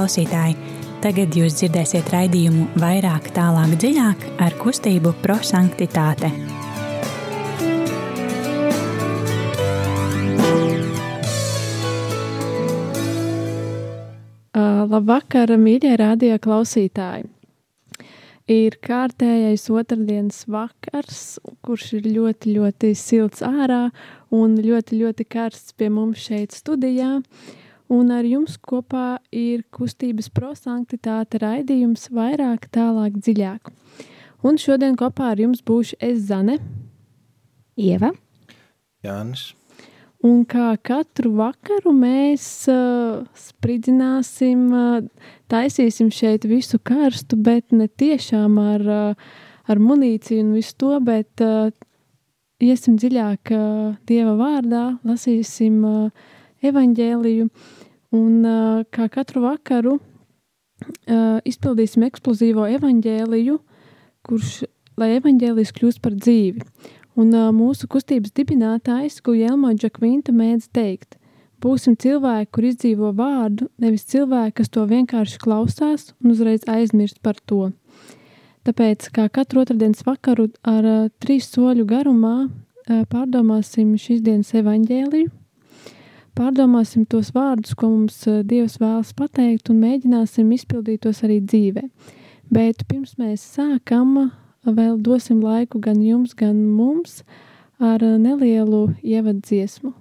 Klausītāji, tagad jūs dzirdēsiet raidījumu vairāk, tālāk, dziļāk ar kustību prosanktitāte. Uh, labvakar, mīļie radio klausītāji! Ir kārtējais otrdienas vakars, kurš ir ļoti, ļoti silts ārā un ļoti, ļoti karsts pie mums šeit studijā. Un ar jums kopā ir kustības prosanktitāte raidījums vairāk, tālāk, dziļāk. Un šodien kopā ar jums būšu es Zane, Ieva, Jānis. Un kā katru vakaru mēs uh, spridzināsim, uh, taisīsim šeit visu karstu, bet ne tiešām ar, uh, ar munīciju un visu to, bet uh, iesim dziļāk uh, Dieva vārdā, lasīsim uh, evaņģēliju un kā katru vakaru izpildīsim eksplozīvo evaņģēliju, kurš, lai evaņģēlijs kļūst par dzīvi. Un mūsu kustības dibinātājs Guillermo Džakvinta mēdz teikt, būsim cilvēki, kur izdzīvo vārdu, nevis cilvēki, kas to vienkārši klausās un uzreiz aizmirst par to. Tāpēc, kā katru otrdienas vakaru ar uh, trīs soļu garumā uh, pārdomāsim šīs dienas evaņģēliju, pārdomāsim tos vārdus, ko mums uh, Dievs vēlas pateikt un mēģināsim izpildīt tos arī dzīvē. Bet pirms mēs sākam, vēl dosim laiku gan jums, gan mums ar nelielu ievaddziesmu.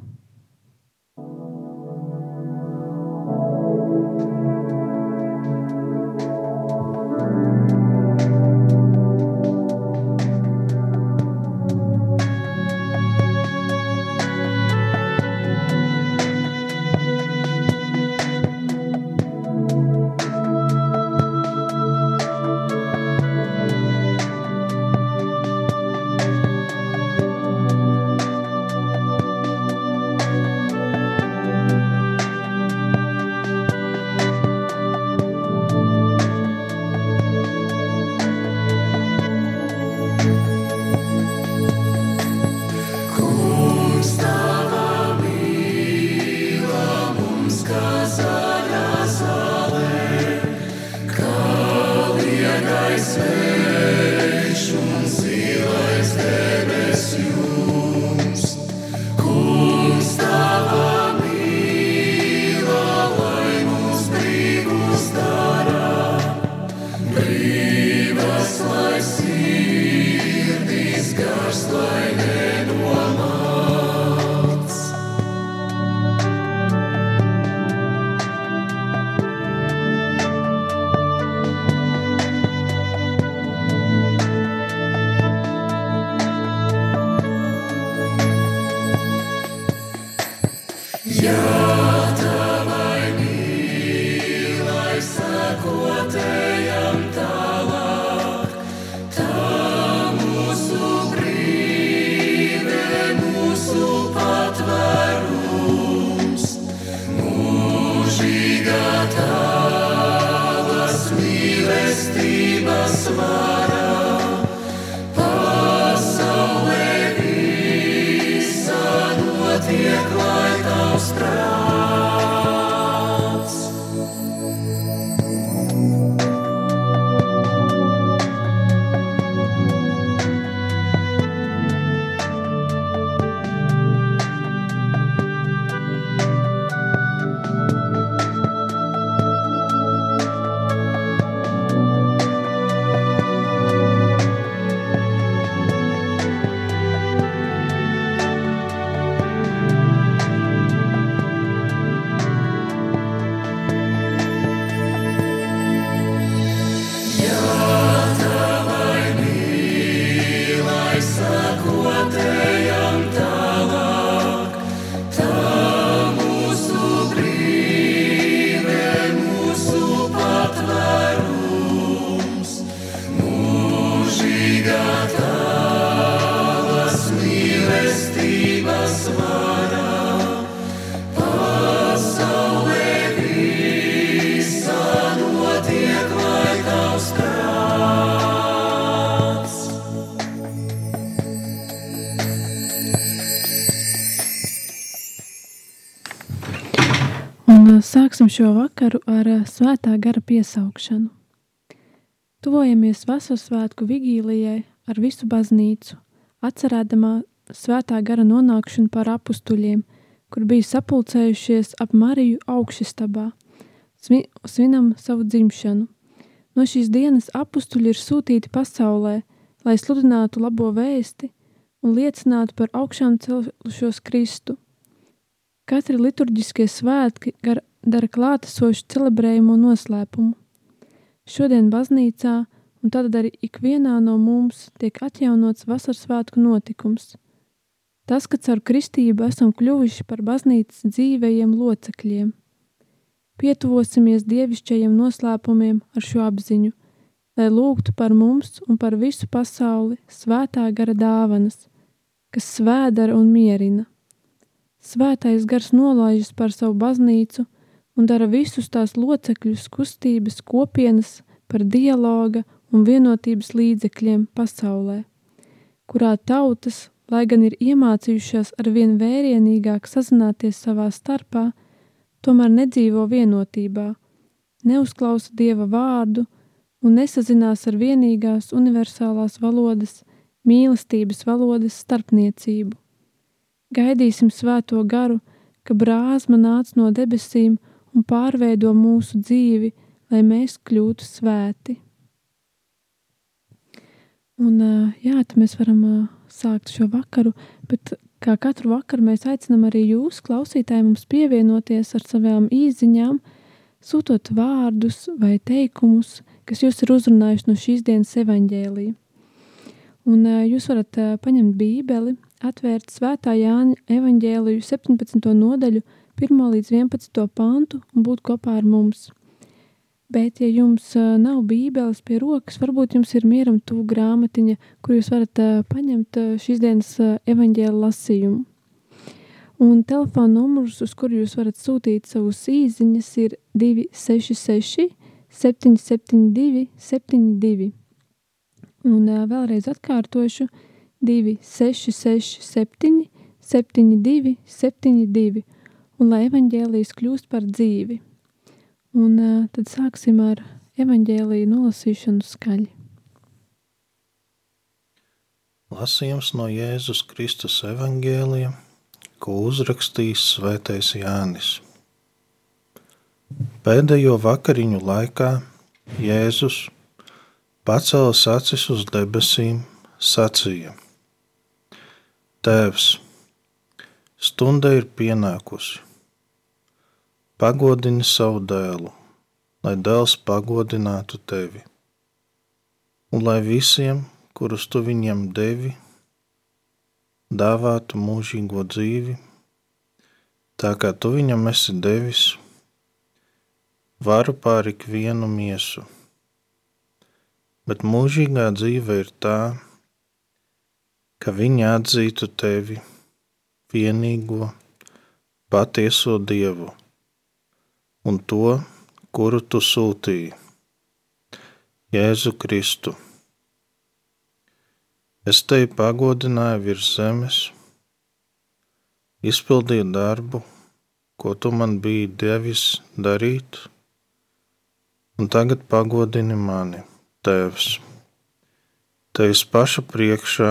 Sāksim šo vakaru ar eh, svētā gara piesaukšanu. Tuvojamies vasaras svētku vigīlijai ar visu baznīcu, atcerēdamā svētā gara nonākšanu par apstuļiem, kur bija sapulcējušies ap Mariju augšstabā, svinam savu dzimšanu. No šīs dienas apstuļi ir sūtīti pasaulē, lai sludinātu labo vēsti un liecinātu par augšām celšos Kristu. Katri liturģiskie svētki gar dara klātesošu celebrējumu noslēpumu. Šodien baznīcā un tad arī ikvienā no mums tiek atjaunots vasaras svētku notikums. Tas, ka caur kristību esam kļuvuši par baznīcas dzīvējiem locekļiem. Pietuvosimies dievišķajiem noslēpumiem ar šo apziņu, lai lūgtu par mums un par visu pasauli svētā gara dāvanas, kas svēdara un mierina. Svētais gars nolaižas par savu baznīcu, un dara visus tās locekļus kustības kopienas par dialoga un vienotības līdzekļiem pasaulē, kurā tautas, lai gan ir iemācījušās ar vien vērienīgāk sazināties savā starpā, tomēr nedzīvo vienotībā, neuzklausa Dieva vārdu un nesazinās ar vienīgās universālās valodas, mīlestības valodas starpniecību. Gaidīsim svēto garu, ka brāzma nāc no debesīm un pārveido mūsu dzīvi, lai mēs kļūtu svēti. Un, jā, tad mēs varam sākt šo vakaru, bet kā katru vakaru mēs aicinām arī jūs, klausītāji, mums pievienoties ar savām īziņām, sūtot vārdus vai teikumus, kas jūs ir uzrunājuši no šīs dienas evaņģēlī. Un jūs varat paņemt bībeli, atvērt svētā Jāņa evaņģēliju 17. nodaļu, 1 līdz 11 pantu un būt kopā ar mums. Bet, ja jums nav bībeles pie rokas, varbūt jums ir mieram tuvu grāmatiņa, kur jūs varat paņemt šīs dienas evaņģēla lasījumu. Un telefona numurs, uz kuru jūs varat sūtīt savus īziņas, ir 266 772 72. Un vēlreiz atkārtošu 266 7 72 72 un lai evaņģēlijas kļūst par dzīvi. Un uh, tad sāksim ar evaņģēliju nolasīšanu skaļi. Lasījums no Jēzus Kristus evaņģēlija, ko uzrakstījis Svētais Jānis. Pēdējo vakariņu laikā Jēzus pacēlis acis uz debesīm, sacīja: Tēvs, stunda ir pienākusi Pagodini savu dēlu, lai dēls pagodinātu tevi, un lai visiem, kurus tu viņam devi, dāvātu mūžīgo dzīvi, tā kā tu viņam esi devis, varu pār ikvienu miesu. Bet mūžīgā dzīve ir tā, ka viņi atzītu tevi vienīgo patieso Dievu un to, kuru tu sūtīji, Jēzu Kristu. Es tevi pagodināju virs zemes, izpildīju darbu, ko tu man biji devis darīt, un tagad pagodini mani, Tēvs, Tevis paša priekšā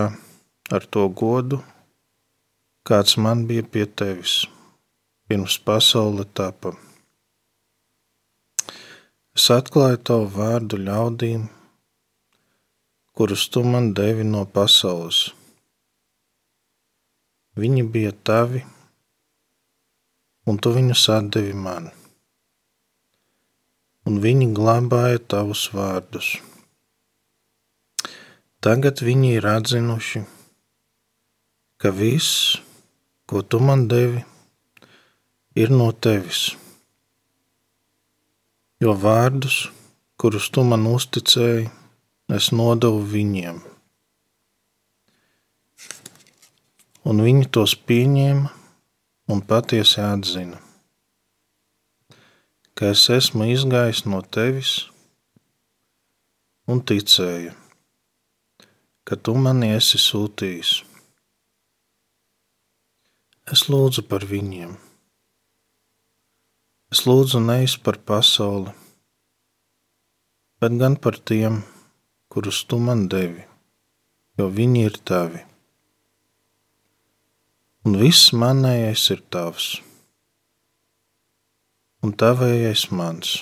ar to godu, kāds man bija pie Tevis pirms pasaule tapa. Es atklāju tavu vārdu ļaudīm, kurus tu man devi no pasaules. Viņi bija tavi, un tu viņus atdevi man, un viņi glabāja tavus vārdus. Tagad viņi ir atzinuši, ka viss, ko tu man devi, ir no tevis jo vārdus, kurus tu man uzticēji, es nodevu viņiem. Un viņi tos pieņēma un patiesi atzina, ka es esmu izgājis no tevis un ticēju, ka tu mani esi sūtījis. Es lūdzu par viņiem Es lūdzu nevis par pasauli, bet gan par tiem, kurus tu man devi, jo viņi ir tavi. Un viss manējais ir tavs, un tavējais mans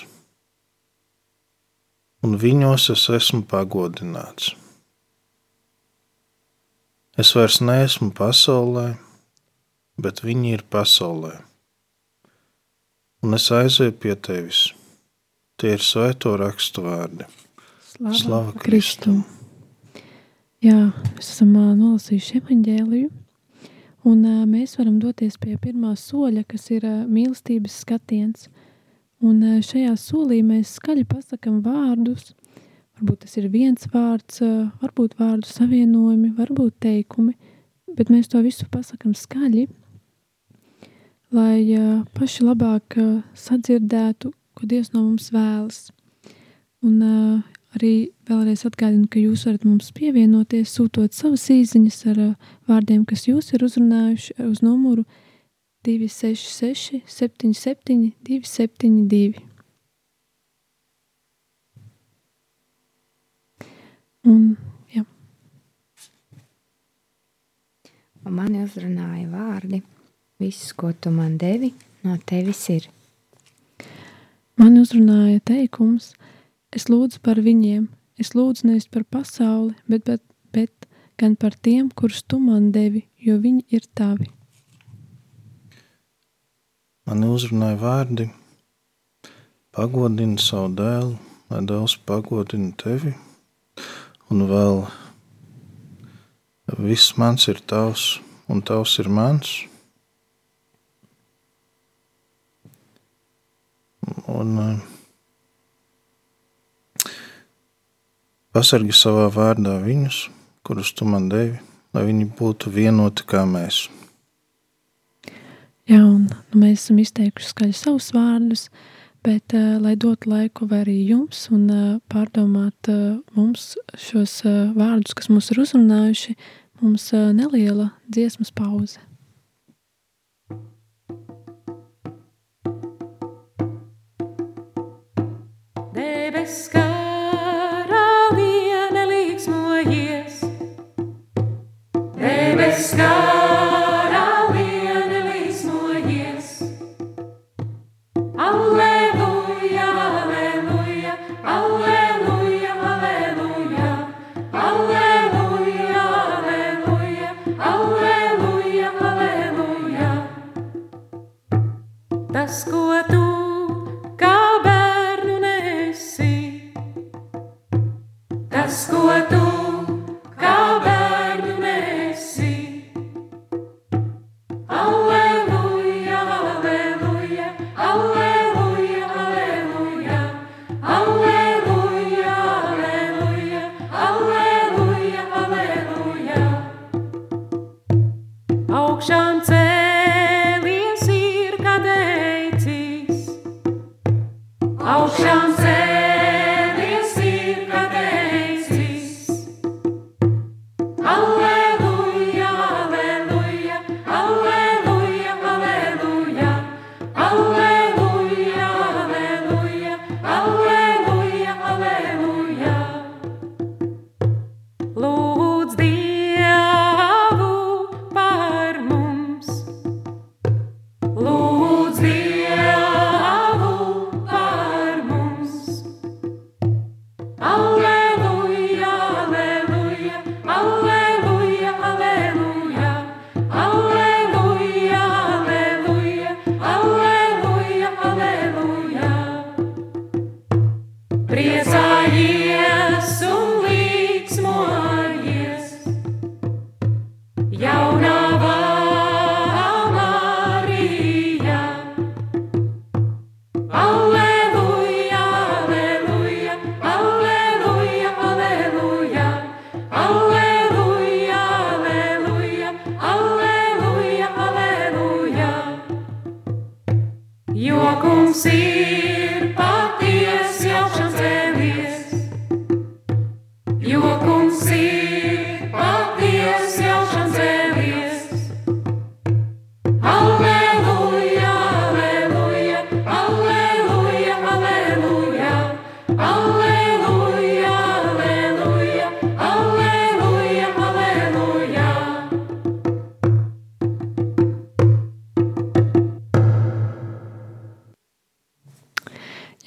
un viņos es esmu pagodināts. Es vairs neesmu pasaulē, bet viņi ir pasaulē. Un es aizēju pie tevis. Tie ir svēto rakstu vārdi. Slava, Slava Kristum! Jā, mēs esam nolasījuši evaņģēliju, un mēs varam doties pie pirmā soļa, kas ir mīlestības skatiens. Un šajā solī mēs skaļi pasakām vārdus. Varbūt tas ir viens vārds, varbūt vārdu savienojumi, varbūt teikumi, bet mēs to visu pasakām skaļi, lai paši labāk sadzirdētu, ko Dievs no mums vēlas. Un arī vēlreiz atgādinu, ka jūs varat mums pievienoties, sūtot savas īsiņas ar vārdiem, kas jūs ir uzrunājuši uz numuru 266, 77, 272. Un, jā, Un mani uzrunāja vārdi. Viss, ko tu man devi, no tevis ir. man uzrunāja teikums, es lūdzu par viņiem, es lūdzu nevis par pasauli, bet, bet, bet gan par tiem, kurus tu man devi, jo viņi ir tavi. Man uzrunāja vārdi, pagodini savu dēlu, lai dēls pagodina tevi, un vēl viss mans ir tavs, un tavs ir mans. Un eh, pasargi savā vārdā viņus, kurus tu man devi, lai viņi būtu vienoti kā mēs. Jā, un nu, mēs esam izteikuši skaļi savus vārdus, bet, uh, lai dotu laiku arī jums un uh, pārdomāt uh, mums šos uh, vārdus, kas mūs ir uzrunājuši, mums uh, neliela dziesmas pauze. Debes karaliene līksmojies, debes karaliene Priecājies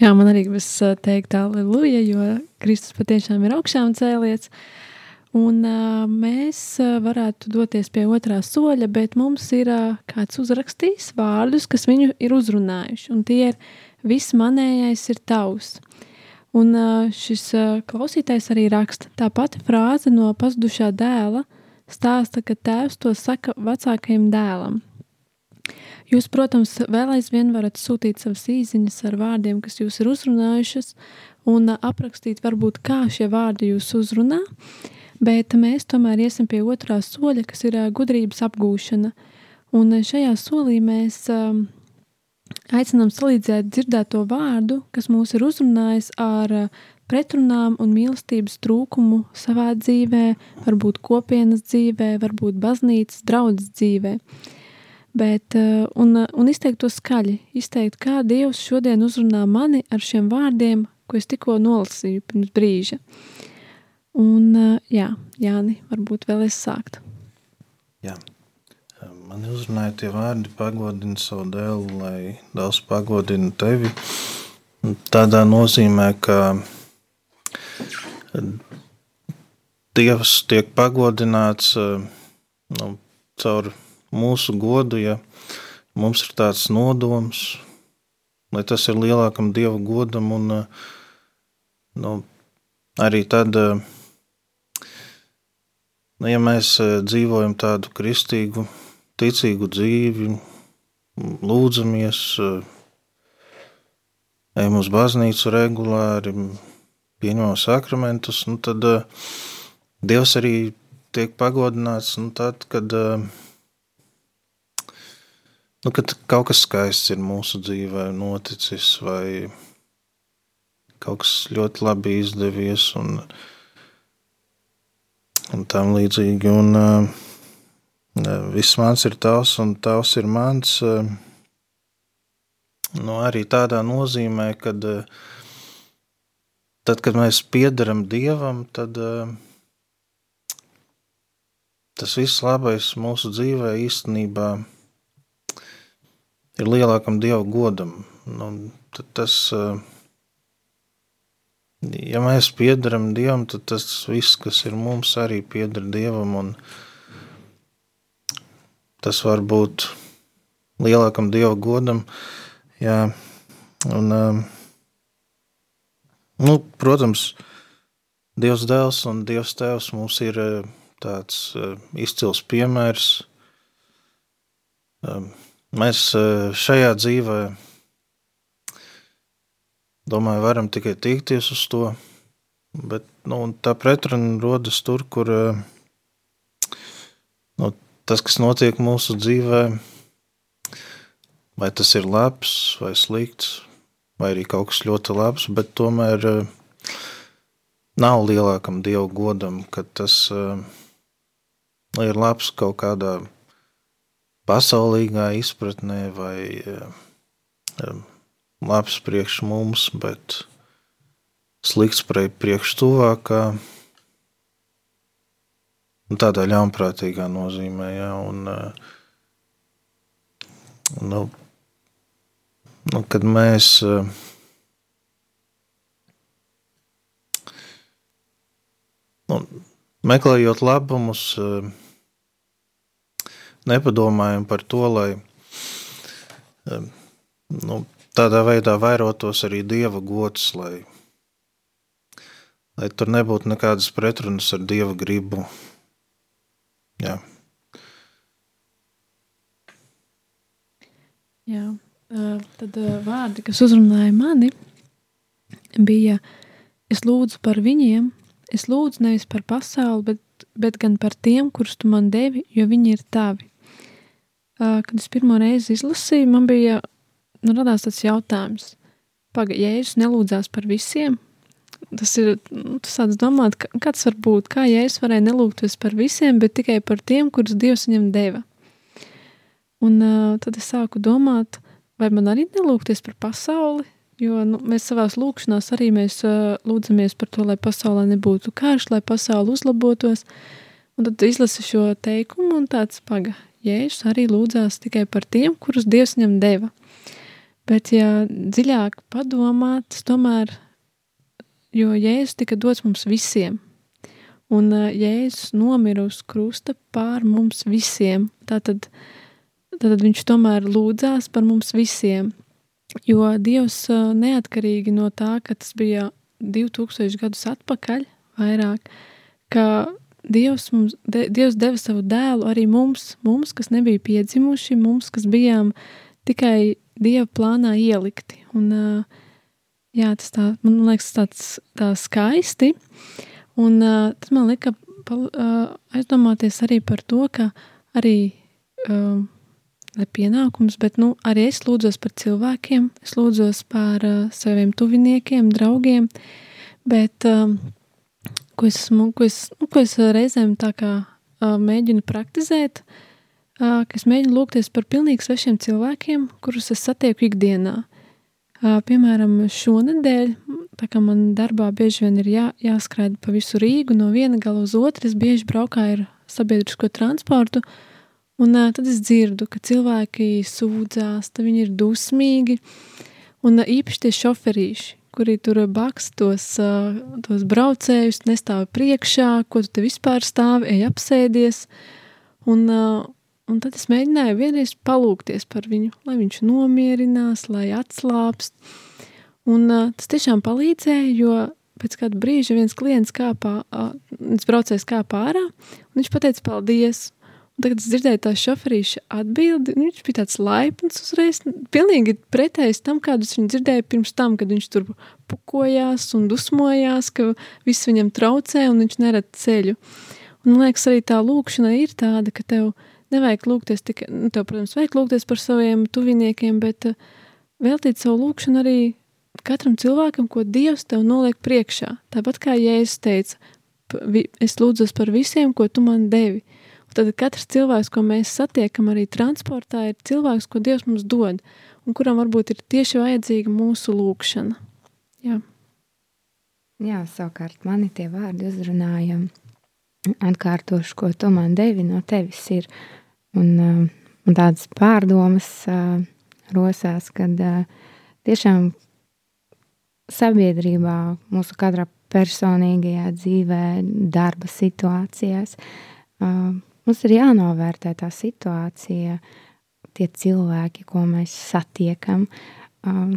Jā, man arī gribas teikt, aleluja, jo Kristus patiešām ir augšām cēlies. Un uh, mēs varētu doties pie otrā soļa, bet mums ir uh, kāds uzrakstījis vārdus, kas viņu ir uzrunājuši. Un tie ir viss manējais ir tavs. Un uh, šis uh, klausītājs arī raksta tā pati frāze no pazudušā dēla, stāsta, ka tēvs to saka vecākajam dēlam. Jūs, protams, vēl aizvien varat sūtīt savas īsiņas ar vārdiem, kas jūs ir uzrunājušas, un uh, aprakstīt, varbūt, kā šie vārdi jūs uzrunā. Bet mēs tomēr iesim pie otrā soļa, kas ir uh, gudrības apgūšana. Un uh, šajā solī mēs uh, aicinām salīdzēt dzirdēto vārdu, kas mūs ir uzrunājis ar pretrunām un mīlestības trūkumu savā dzīvē, varbūt kopienas dzīvē, varbūt baznīcas draudzes dzīvē. Bet, uh, un, uh, un izteikt to skaļi, izteikt, kā Dievs šodien uzrunā mani ar šiem vārdiem, ko es tikko nolasīju pirms brīža. Un, jā, Jāni, varbūt vēl es sāktu. Jā. Man uzrunāja tie vārdi, pagodini savu dēlu, lai Dievs pagodina tevi. Tādā nozīmē, ka Dievs tiek pagodināts nu, caur mūsu godu, ja mums ir tāds nodoms, lai tas ir lielākam Dieva godam un nu, arī tad, nu, ja mēs dzīvojam tādu kristīgu ticīgu dzīvi, lūdzamies, ejam uz baznīcu regulāri, pieņemam sakramentus, nu tad Dievs arī tiek pagodināts nu tad, kad, nu, kad kaut kas skaists ir mūsu dzīvē noticis vai kaut kas ļoti labi izdevies un, un tam līdzīgi. Un, uh, Viss mans ir tavs, un tavs ir mans. Nu, arī tādā nozīmē, ka tad, kad mēs piedaram Dievam, tad tas viss labais mūsu dzīvē īstenībā ir lielākam Dieva godam. Nu, tas, ja mēs piedaram Dievam, tad tas viss, kas ir mums, arī pieder Dievam. Un, tas var būt lielākam dieva godam. Jā, un, um, nu, protams, Dievs dēls un Dievs tēvs mums ir uh, tāds izcils piemērs. Um, mēs uh, šajā dzīvē, domāju, varam tikai tiekties uz to, bet nu, tā pretruna rodas tur, kur nu, tas, kas notiek mūsu dzīvē, vai tas ir labs vai slikts, vai arī kaut kas ļoti labs, bet tomēr uh, nav lielākam dievu godam, ka tas uh, ir labs kaut kādā pasaulīgā izpratnē vai uh, labs priekš mums, bet slikts priekš tuvākā. Tādā ļaunprātīgā nozīmē, ja, un, nu, nu, kad mēs nu, meklējot labumus, nepadomājam par to, lai nu, tādā veidā vairotos arī dieva gods, lai, lai tur nebūtu nekādas pretrunas ar dieva gribu. Jā. Jā, tad vārdi, kas uzrunāja mani, bija: Es lūdzu par viņiem, es lūdzu nevis par pasauli, bet, bet gan par tiem, kurus tu man devi, jo viņi ir tavi. Kad es pirmo reizi izlasīju, man bija nu, radās tāds jautājums, pagaidi, ja Jēzus nelūdzās par visiem, tas ir, nu, tas tāds domāt, kā tas var būt, kā Jēzus varēja nelūgties par visiem, bet tikai par tiem, kurus Dievs viņam deva. Un uh, tad es sāku domāt, vai man arī nelūgties par pasauli, jo nu, mēs savās lūkšanās arī mēs uh, lūdzamies par to, lai pasaulē nebūtu karš, lai pasauli uzlabotos, un tad izlasi šo teikumu un tāds paga, Jēzus arī lūdzās tikai par tiem, kurus Dievs viņam deva. Bet, ja dziļāk padomāt, tas tomēr, jo Jēzus tika dots mums visiem, un uh, Jēzus nomira uz krusta pār mums visiem, tātad, tātad viņš tomēr lūdzās par mums visiem, jo Dievs uh, neatkarīgi no tā, ka tas bija 2000 gadus atpakaļ vairāk, ka Dievs, mums, de, Dievs deva savu dēlu arī mums, mums, kas nebija piedzimuši, mums, kas bijām tikai Dieva plānā ielikti. Un, jā, tas tā, man liekas tāds tā skaisti, un tas man lika pal, aizdomāties arī par to, ka arī ne pienākums, bet nu, arī es lūdzos par cilvēkiem, es lūdzos par uh, saviem tuviniekiem, draugiem, bet uh, ko es, esmu, ko es, nu, ko es reizēm tā kā uh, mēģinu praktizēt, uh, ka es mēģinu lūgties par pilnīgi svešiem cilvēkiem, kurus es satieku ikdienā. Uh, piemēram, šonadēļ, tā kā man darbā bieži vien ir jā, jāskraida pa visu Rīgu no viena gala uz otru, es bieži braukāju ar sabiedrisko transportu, un uh, tad es dzirdu, ka cilvēki sūdzās, viņi ir dusmīgi, un uh, īpaši tie šoferīši, kuri tur baks tos, tos braucējus, nestāv priekšā, ko tu te vispār stāvi, ej apsēdies. Un, un tad es mēģināju vienreiz palūkties par viņu, lai viņš nomierinās, lai atslāpst. Un tas tiešām palīdzēja, jo pēc kāda brīža viens klients kāpā, viens braucējs kāpā ārā, un viņš pateica paldies. Un tagad es dzirdēju tā šoferīša atbildi, viņš bija tāds laipns uzreiz, pilnīgi pretējs tam, kādus viņš dzirdēja pirms tam, kad viņš tur pukojās un dusmojās, ka viss viņam traucē un viņš nerad ceļu. Un man liekas, arī tā lūkšana ir tāda, ka tev nevajag lūgties tikai, nu, tev, protams, vajag lūgties par saviem tuviniekiem, bet uh, veltīt savu lūkšanu arī katram cilvēkam, ko Dievs tev noliek priekšā. Tāpat kā Jēzus teica, es lūdzos par visiem, ko tu man devi. Tad katrs cilvēks, ko mēs satiekam arī transportā, ir cilvēks, ko Dievs mums dod, un kuram varbūt ir tieši vajadzīga mūsu lūkšana. Jā, Jā savukārt mani tie vārdi uzrunāja. Atkārtošu, ko tu man devi no tevis ir. Un, uh, un tādas pārdomas uh, rosās, kad uh, tiešām sabiedrībā, mūsu katrā personīgajā dzīvē, darba situācijās, Mums ir jānovērtē tā situācija, tie cilvēki, ko mēs satiekam. Um,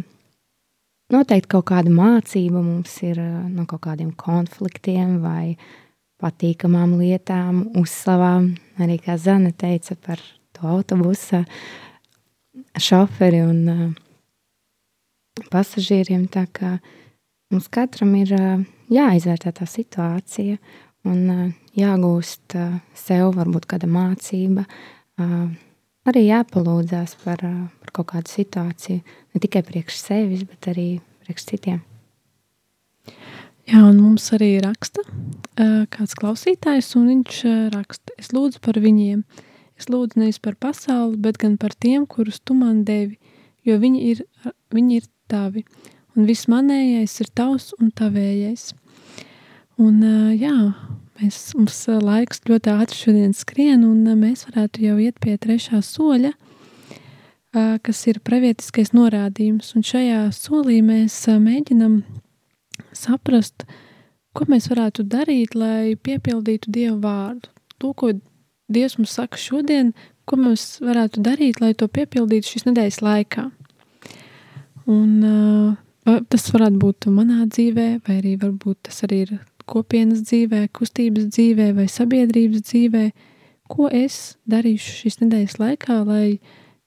noteikti kaut kāda mācība mums ir uh, no kaut kādiem konfliktiem vai patīkamām lietām, uzslavām. Arī kā Zana teica par to autobusa šoferi un uh, pasažieriem. Tā kā mums katram ir uh, jāizvērtē tā situācija un uh, jāgūst sev varbūt kāda mācība. Arī jāpalūdzās par, par kaut kādu situāciju, ne tikai priekš sevis, bet arī priekš citiem. Jā, un mums arī raksta kāds klausītājs, un viņš raksta, es lūdzu par viņiem. Es lūdzu nevis par pasauli, bet gan par tiem, kurus tu man devi, jo viņi ir, viņi ir tavi, un viss manējais ir tavs un tavējais. Un, jā, mēs, mums laiks ļoti ātri šodien skrien, un mēs varētu jau iet pie trešā soļa, kas ir pravietiskais norādījums. Un šajā solī mēs mēģinam saprast, ko mēs varētu darīt, lai piepildītu Dieva vārdu. To, ko Dievs mums saka šodien, ko mēs varētu darīt, lai to piepildītu šīs nedēļas laikā. Un, tas varētu būt manā dzīvē, vai arī varbūt tas arī ir kopienas dzīvē, kustības dzīvē vai sabiedrības dzīvē, ko es darīšu šīs nedēļas laikā, lai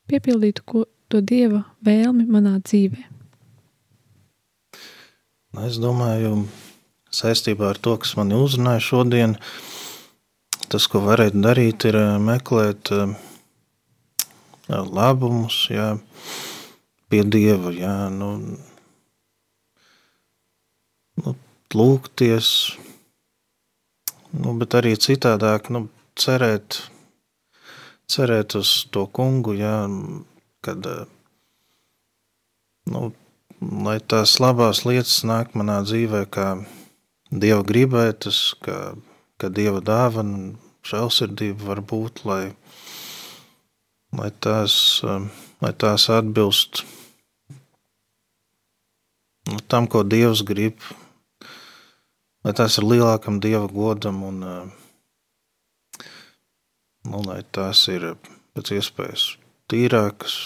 piepildītu ko, to dieva vēlmi manā dzīvē. Nu, es domāju, saistībā ar to, kas man uzrunāja šodien, tas, ko varētu darīt, ir eh, meklēt eh, labumus jā, pie dieva. Jā, nu, nu, lūgties, nu, bet arī citādāk nu, cerēt, cerēt uz to kungu, jā, kad nu, lai tās labās lietas nāk manā dzīvē, kā dieva gribētas, kā, kā dieva dāvana, žēlsirdība var būt, lai, lai, tās, lai tās atbilst nu, tam, ko Dievs grib, lai tas ir lielākam Dieva godam un nu, lai tās ir pēc iespējas tīrākas,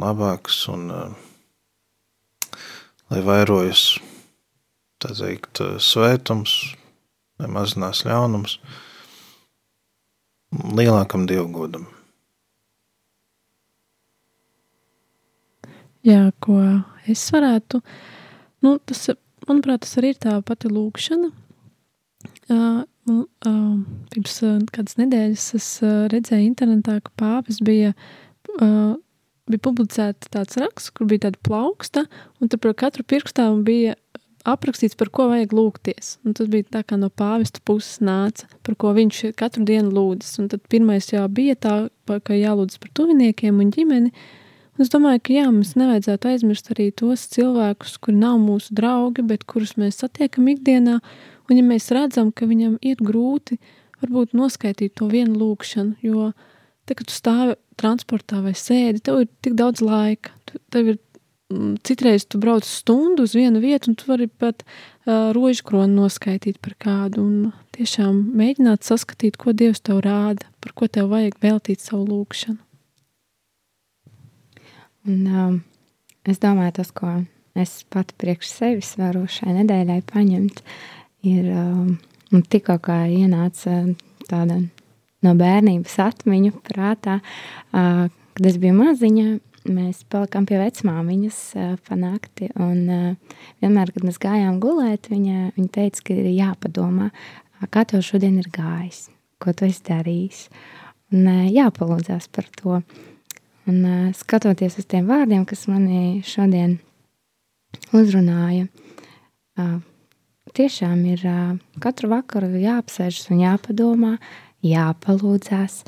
labākas un lai vairojas tā teikt, svētums, lai mazinās ļaunums lielākam dievgodam. Jā, ko es varētu, nu, tas, manuprāt, tas arī ir tā pati lūkšana. Uh, uh, pirms uh, kādas nedēļas es uh, redzēju internetā, ka pāvis bija, uh, bija publicēta tāds raksts, kur bija tāda plauksta, un tur par katru pirkstāvu bija aprakstīts, par ko vajag lūgties. Un tas bija tā kā no pāvesta puses nāca, par ko viņš katru dienu lūdzas. Un tad pirmais jau bija tā, ka jālūdz par tuviniekiem un ģimeni. Un es domāju, ka jā, mums nevajadzētu aizmirst arī tos cilvēkus, kuri nav mūsu draugi, bet kurus mēs satiekam ikdienā. Un ja mēs redzam, ka viņam ir grūti, varbūt noskaitīt to vienu lūkšanu, jo te, kad tu stāvi transportā vai sēdi, tev ir tik daudz laika, tev ir Mm, citreiz tu brauc stundu uz vienu vietu, un tu vari pat uh, rožu kroni noskaidīt par kādu. Un tiešām mēģināt saskatīt, ko Dievs tev rāda, par ko tev vajag veltīt savu lūgšanu. Un, um, es domāju, tas, ko es pati priekš sevis varu šai nedēļai paņemt, ir um, tikko kā ienāca tāda no bērnības atmiņu prātā, uh, kad es biju maziņa mēs palikām pie vecmāmiņas uh, panākti. Un uh, vienmēr, kad mēs gājām gulēt, viņa, viņa teica, ka ir jāpadomā, kā tev šodien ir gājis, ko tu esi darījis. Un uh, jāpalūdzās par to. Un uh, skatoties uz tiem vārdiem, kas manī šodien uzrunāja, uh, tiešām ir uh, katru vakaru jāapsēžas un jāpadomā, jāpalūdzās,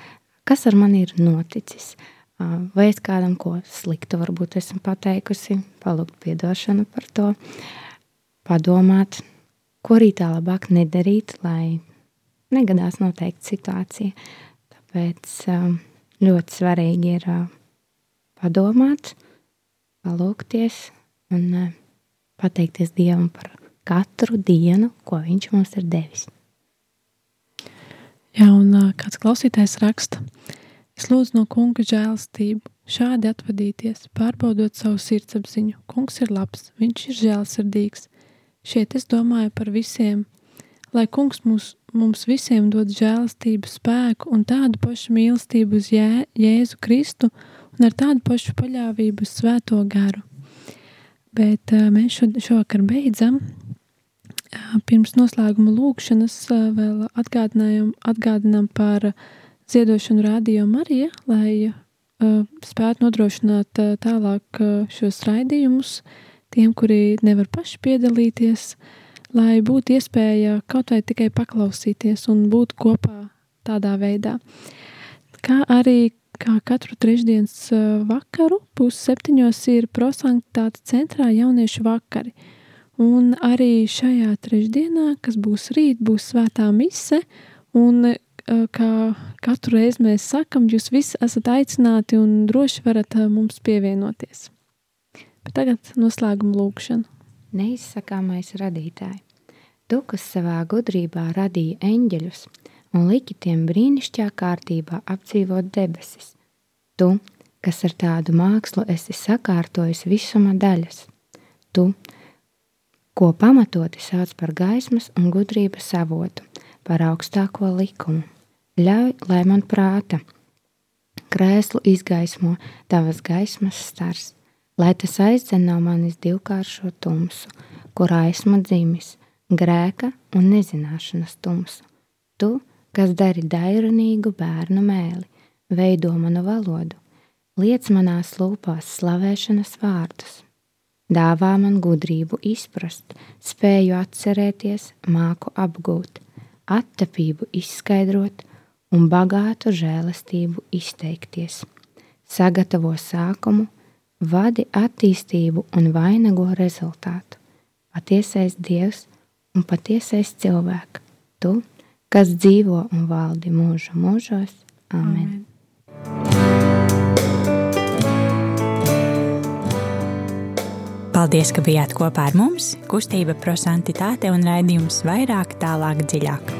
kas ar mani ir noticis. Uh, vai es kādam ko sliktu varbūt esmu pateikusi, palūgt atdošanu par to, padomāt, ko rītā labāk nedarīt, lai negadās noteikti situācija. Tāpēc ļoti svarīgi ir padomāt, palūgties un pateikties Dievam par katru dienu, ko Viņš mums ir devis. Jā, un kāds klausītājs raksta, Es lūdzu no kunga žēlastību, šādi atvadīties, pārbaudot savu sirdsapziņu. Kungs ir labs, viņš ir žēlsirdīgs. Šeit es domāju par visiem, lai kungs mūs, mums visiem dod žēlastību, spēku un tādu pašu mīlestību uz Jē, Jēzu Kristu un ar tādu pašu paļāvību uz svēto garu. Bet uh, mēs šo, šovakar beidzam. Uh, pirms noslēguma lūkšanas uh, vēl atgādinājam, atgādinām par ziedošanu Rādio Marija, lai spētu nodrošināt tālāk šos raidījumus tiem, kuri nevar paši piedalīties, lai būtu iespēja kaut vai tikai paklausīties un būt kopā tādā veidā. Kā arī kā katru trešdienas vakaru, pusseptiņos ir prosanktāte centrā jauniešu vakari. Un arī šajā trešdienā, kas būs rīt, būs svētā mise, un kā katru reizi mēs sakam, jūs visi esat aicināti un droši varat mums pievienoties. Bet tagad noslēguma lūkšana. Neizsakāmais radītāji, tu, kas savā gudrībā radīja eņģeļus un liki tiem brīnišķīgā kārtībā apdzīvot debesis, tu, kas ar tādu mākslu esi sakārtojis visuma daļas, tu, ko pamatoti sauc par gaismas un gudrības avotu, par augstāko likumu. Ļauj, lai man prāta. Krēslu izgaismo tavas gaismas stars, lai tas aizdzen no manis divkāršo tumsu, kurā esmu dzimis, grēka un nezināšanas tumsu. Tu, kas dari dairunīgu bērnu mēli, veido manu valodu, liec manās lūpās slavēšanas vārdus. Dāvā man gudrību izprast, spēju atcerēties, māku apgūt, attapību izskaidrot, un bagātu žēlastību izteikties. Sagatavo sākumu, vadi attīstību un vainago rezultātu. Patiesais Dievs un patiesais cilvēks, tu, kas dzīvo un valdi mūžu mūžos. Amen. Amen. Paldies, ka bijāt kopā ar mums! Kustība prosantitāte un raidījums vairāk, tālāk, dziļāk.